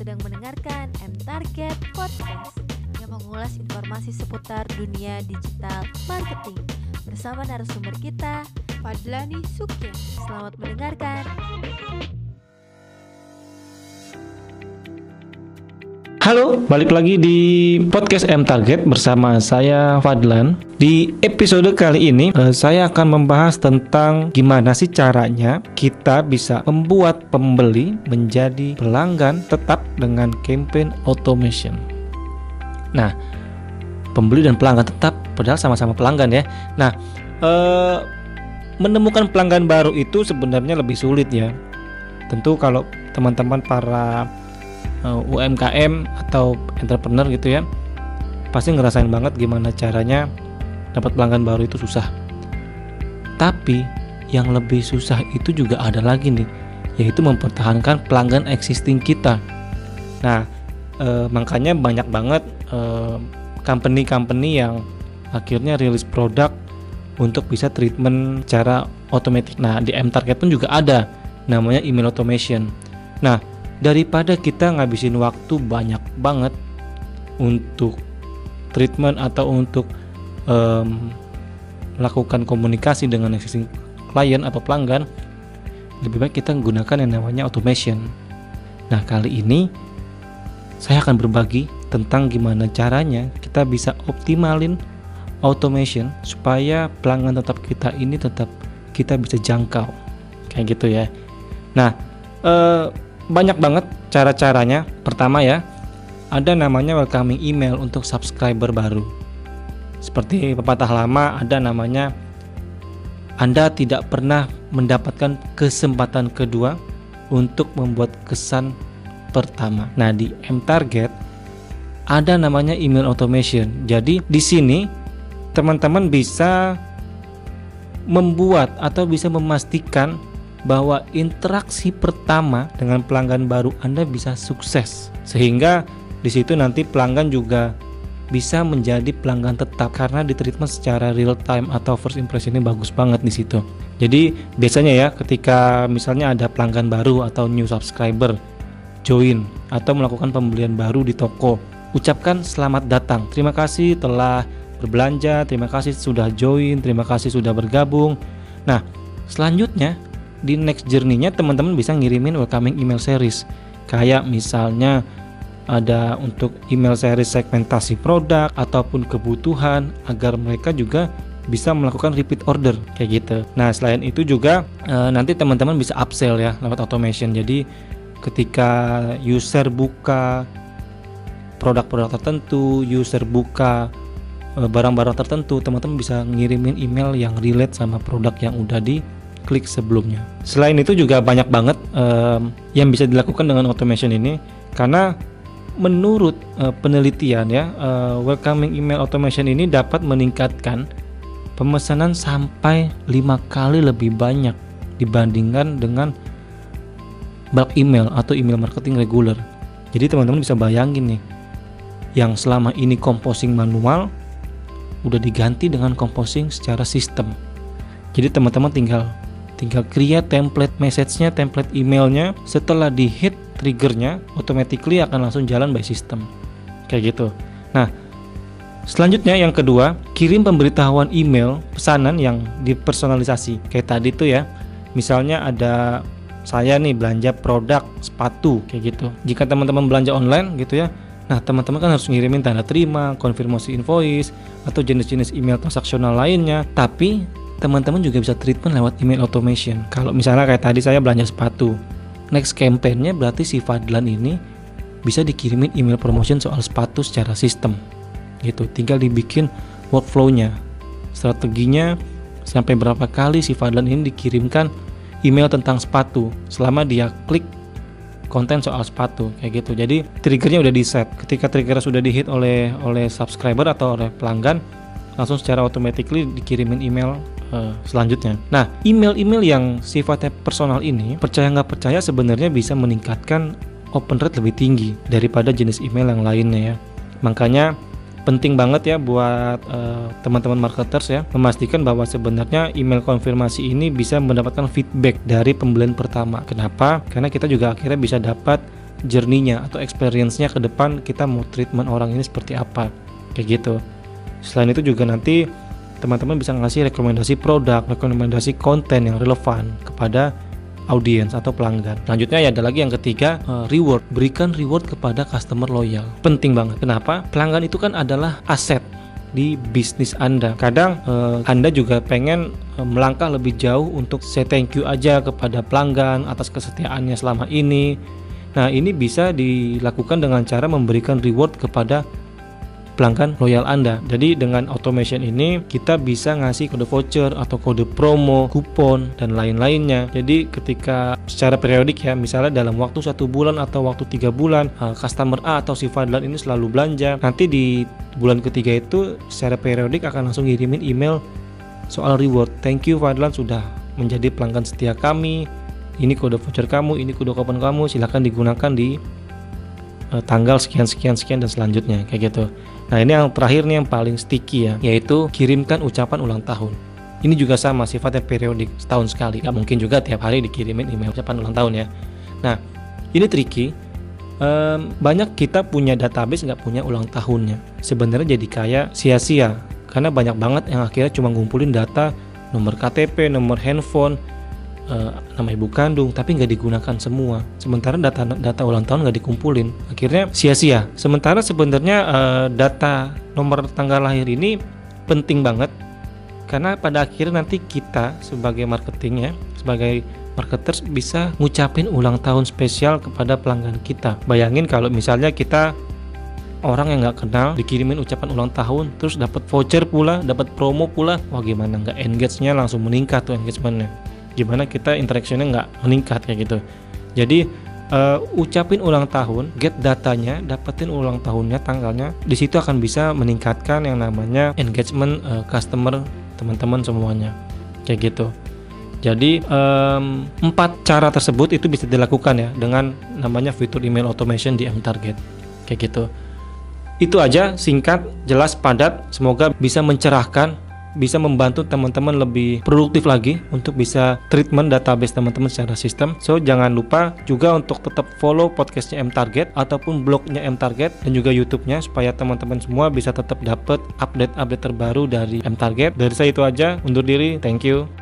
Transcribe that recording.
sedang mendengarkan M Target Podcast yang mengulas informasi seputar dunia digital marketing bersama narasumber kita, Fadlani Sukya. Selamat mendengarkan. Halo, balik lagi di podcast M Target bersama saya Fadlan. Di episode kali ini eh, saya akan membahas tentang gimana sih caranya kita bisa membuat pembeli menjadi pelanggan tetap dengan campaign automation. Nah, pembeli dan pelanggan tetap padahal sama-sama pelanggan ya. Nah, eh, menemukan pelanggan baru itu sebenarnya lebih sulit ya. Tentu kalau teman-teman para UMKM atau entrepreneur gitu ya pasti ngerasain banget gimana caranya dapat pelanggan baru itu susah. Tapi yang lebih susah itu juga ada lagi nih yaitu mempertahankan pelanggan existing kita. Nah eh, makanya banyak banget eh, company-company yang akhirnya rilis produk untuk bisa treatment cara otomatis. Nah di M Target pun juga ada namanya email automation. Nah daripada kita ngabisin waktu banyak banget untuk treatment atau untuk um, melakukan komunikasi dengan existing klien atau pelanggan lebih baik kita menggunakan yang namanya automation. Nah kali ini saya akan berbagi tentang gimana caranya kita bisa optimalin automation supaya pelanggan tetap kita ini tetap kita bisa jangkau. Kayak gitu ya. Nah eh, banyak banget cara-caranya. Pertama ya, ada namanya welcoming email untuk subscriber baru. Seperti pepatah lama ada namanya Anda tidak pernah mendapatkan kesempatan kedua untuk membuat kesan pertama. Nah, di M Target ada namanya email automation. Jadi di sini teman-teman bisa membuat atau bisa memastikan bahwa interaksi pertama dengan pelanggan baru Anda bisa sukses sehingga di situ nanti pelanggan juga bisa menjadi pelanggan tetap karena di treatment secara real time atau first impression ini bagus banget di situ. Jadi biasanya ya ketika misalnya ada pelanggan baru atau new subscriber join atau melakukan pembelian baru di toko, ucapkan selamat datang. Terima kasih telah berbelanja, terima kasih sudah join, terima kasih sudah bergabung. Nah, selanjutnya di next journey-nya teman-teman bisa ngirimin welcoming email series kayak misalnya ada untuk email series segmentasi produk ataupun kebutuhan agar mereka juga bisa melakukan repeat order kayak gitu. Nah, selain itu juga e, nanti teman-teman bisa upsell ya lewat automation. Jadi ketika user buka produk-produk tertentu, user buka eh, barang-barang tertentu, teman-teman bisa ngirimin email yang relate sama produk yang udah di klik sebelumnya. Selain itu juga banyak banget um, yang bisa dilakukan dengan automation ini karena menurut uh, penelitian ya uh, welcoming email automation ini dapat meningkatkan pemesanan sampai lima kali lebih banyak dibandingkan dengan bulk email atau email marketing reguler. Jadi teman-teman bisa bayangin nih yang selama ini composing manual udah diganti dengan composing secara sistem. Jadi teman-teman tinggal tinggal create template message-nya, template emailnya. Setelah di hit triggernya, automatically akan langsung jalan by system. Kayak gitu. Nah, selanjutnya yang kedua, kirim pemberitahuan email pesanan yang dipersonalisasi. Kayak tadi tuh ya, misalnya ada saya nih belanja produk sepatu kayak gitu. Jika teman-teman belanja online gitu ya, Nah, teman-teman kan harus ngirimin tanda terima, konfirmasi invoice, atau jenis-jenis email transaksional lainnya. Tapi teman-teman juga bisa treatment lewat email automation. Kalau misalnya kayak tadi saya belanja sepatu, next campaignnya berarti si Fadlan ini bisa dikirimin email promotion soal sepatu secara sistem. Gitu, tinggal dibikin workflow-nya, strateginya sampai berapa kali si Fadlan ini dikirimkan email tentang sepatu selama dia klik konten soal sepatu kayak gitu. Jadi triggernya udah di set. Ketika trigger sudah di hit oleh oleh subscriber atau oleh pelanggan, langsung secara automatically dikirimin email uh, selanjutnya. Nah, email-email yang sifatnya personal ini, percaya nggak percaya sebenarnya bisa meningkatkan open rate lebih tinggi daripada jenis email yang lainnya ya. Makanya penting banget ya buat uh, teman-teman marketers ya memastikan bahwa sebenarnya email konfirmasi ini bisa mendapatkan feedback dari pembelian pertama. Kenapa? Karena kita juga akhirnya bisa dapat journey-nya atau experience-nya ke depan kita mau treatment orang ini seperti apa kayak gitu selain itu juga nanti teman-teman bisa ngasih rekomendasi produk rekomendasi konten yang relevan kepada audiens atau pelanggan. Selanjutnya ya ada lagi yang ketiga uh, reward. Berikan reward kepada customer loyal. Penting banget. Kenapa? Pelanggan itu kan adalah aset di bisnis Anda. Kadang uh, Anda juga pengen uh, melangkah lebih jauh untuk say thank you aja kepada pelanggan atas kesetiaannya selama ini. Nah, ini bisa dilakukan dengan cara memberikan reward kepada pelanggan loyal Anda. Jadi dengan automation ini kita bisa ngasih kode voucher atau kode promo, kupon dan lain-lainnya. Jadi ketika secara periodik ya, misalnya dalam waktu satu bulan atau waktu tiga bulan, uh, customer A atau si Fadlan ini selalu belanja. Nanti di bulan ketiga itu secara periodik akan langsung kirimin email soal reward. Thank you Fadlan sudah menjadi pelanggan setia kami. Ini kode voucher kamu, ini kode kupon kamu, silahkan digunakan di uh, tanggal sekian sekian sekian dan selanjutnya kayak gitu. Nah ini yang terakhir nih yang paling sticky ya, yaitu kirimkan ucapan ulang tahun. Ini juga sama sifatnya periodik setahun sekali. Gak mungkin juga tiap hari dikirimin email ucapan ulang tahun ya. Nah ini tricky. Um, banyak kita punya database nggak punya ulang tahunnya. Sebenarnya jadi kayak sia-sia karena banyak banget yang akhirnya cuma ngumpulin data nomor KTP, nomor handphone, uh, nama ibu kandung tapi nggak digunakan semua. Sementara data data ulang tahun nggak dikumpulin. Akhirnya sia-sia. Sementara sebenarnya uh, data nomor tanggal lahir ini penting banget. Karena pada akhirnya nanti kita sebagai marketingnya sebagai marketers bisa ngucapin ulang tahun spesial kepada pelanggan kita. Bayangin kalau misalnya kita orang yang nggak kenal dikirimin ucapan ulang tahun terus dapat voucher pula dapat promo pula wah gimana nggak engage-nya langsung meningkat tuh engagementnya gimana kita interaksinya nggak meningkat kayak gitu. Jadi uh, ucapin ulang tahun get datanya dapetin ulang tahunnya tanggalnya di situ akan bisa meningkatkan yang namanya engagement uh, customer teman-teman semuanya. Kayak gitu. Jadi um, empat cara tersebut itu bisa dilakukan ya dengan namanya fitur email automation di mtarget kayak gitu. Itu aja singkat jelas padat. Semoga bisa mencerahkan bisa membantu teman-teman lebih produktif lagi untuk bisa treatment database teman-teman secara sistem. So jangan lupa juga untuk tetap follow podcastnya M Target ataupun blognya M Target dan juga YouTube-nya supaya teman-teman semua bisa tetap dapat update-update terbaru dari M Target. Dari saya itu aja, undur diri. Thank you.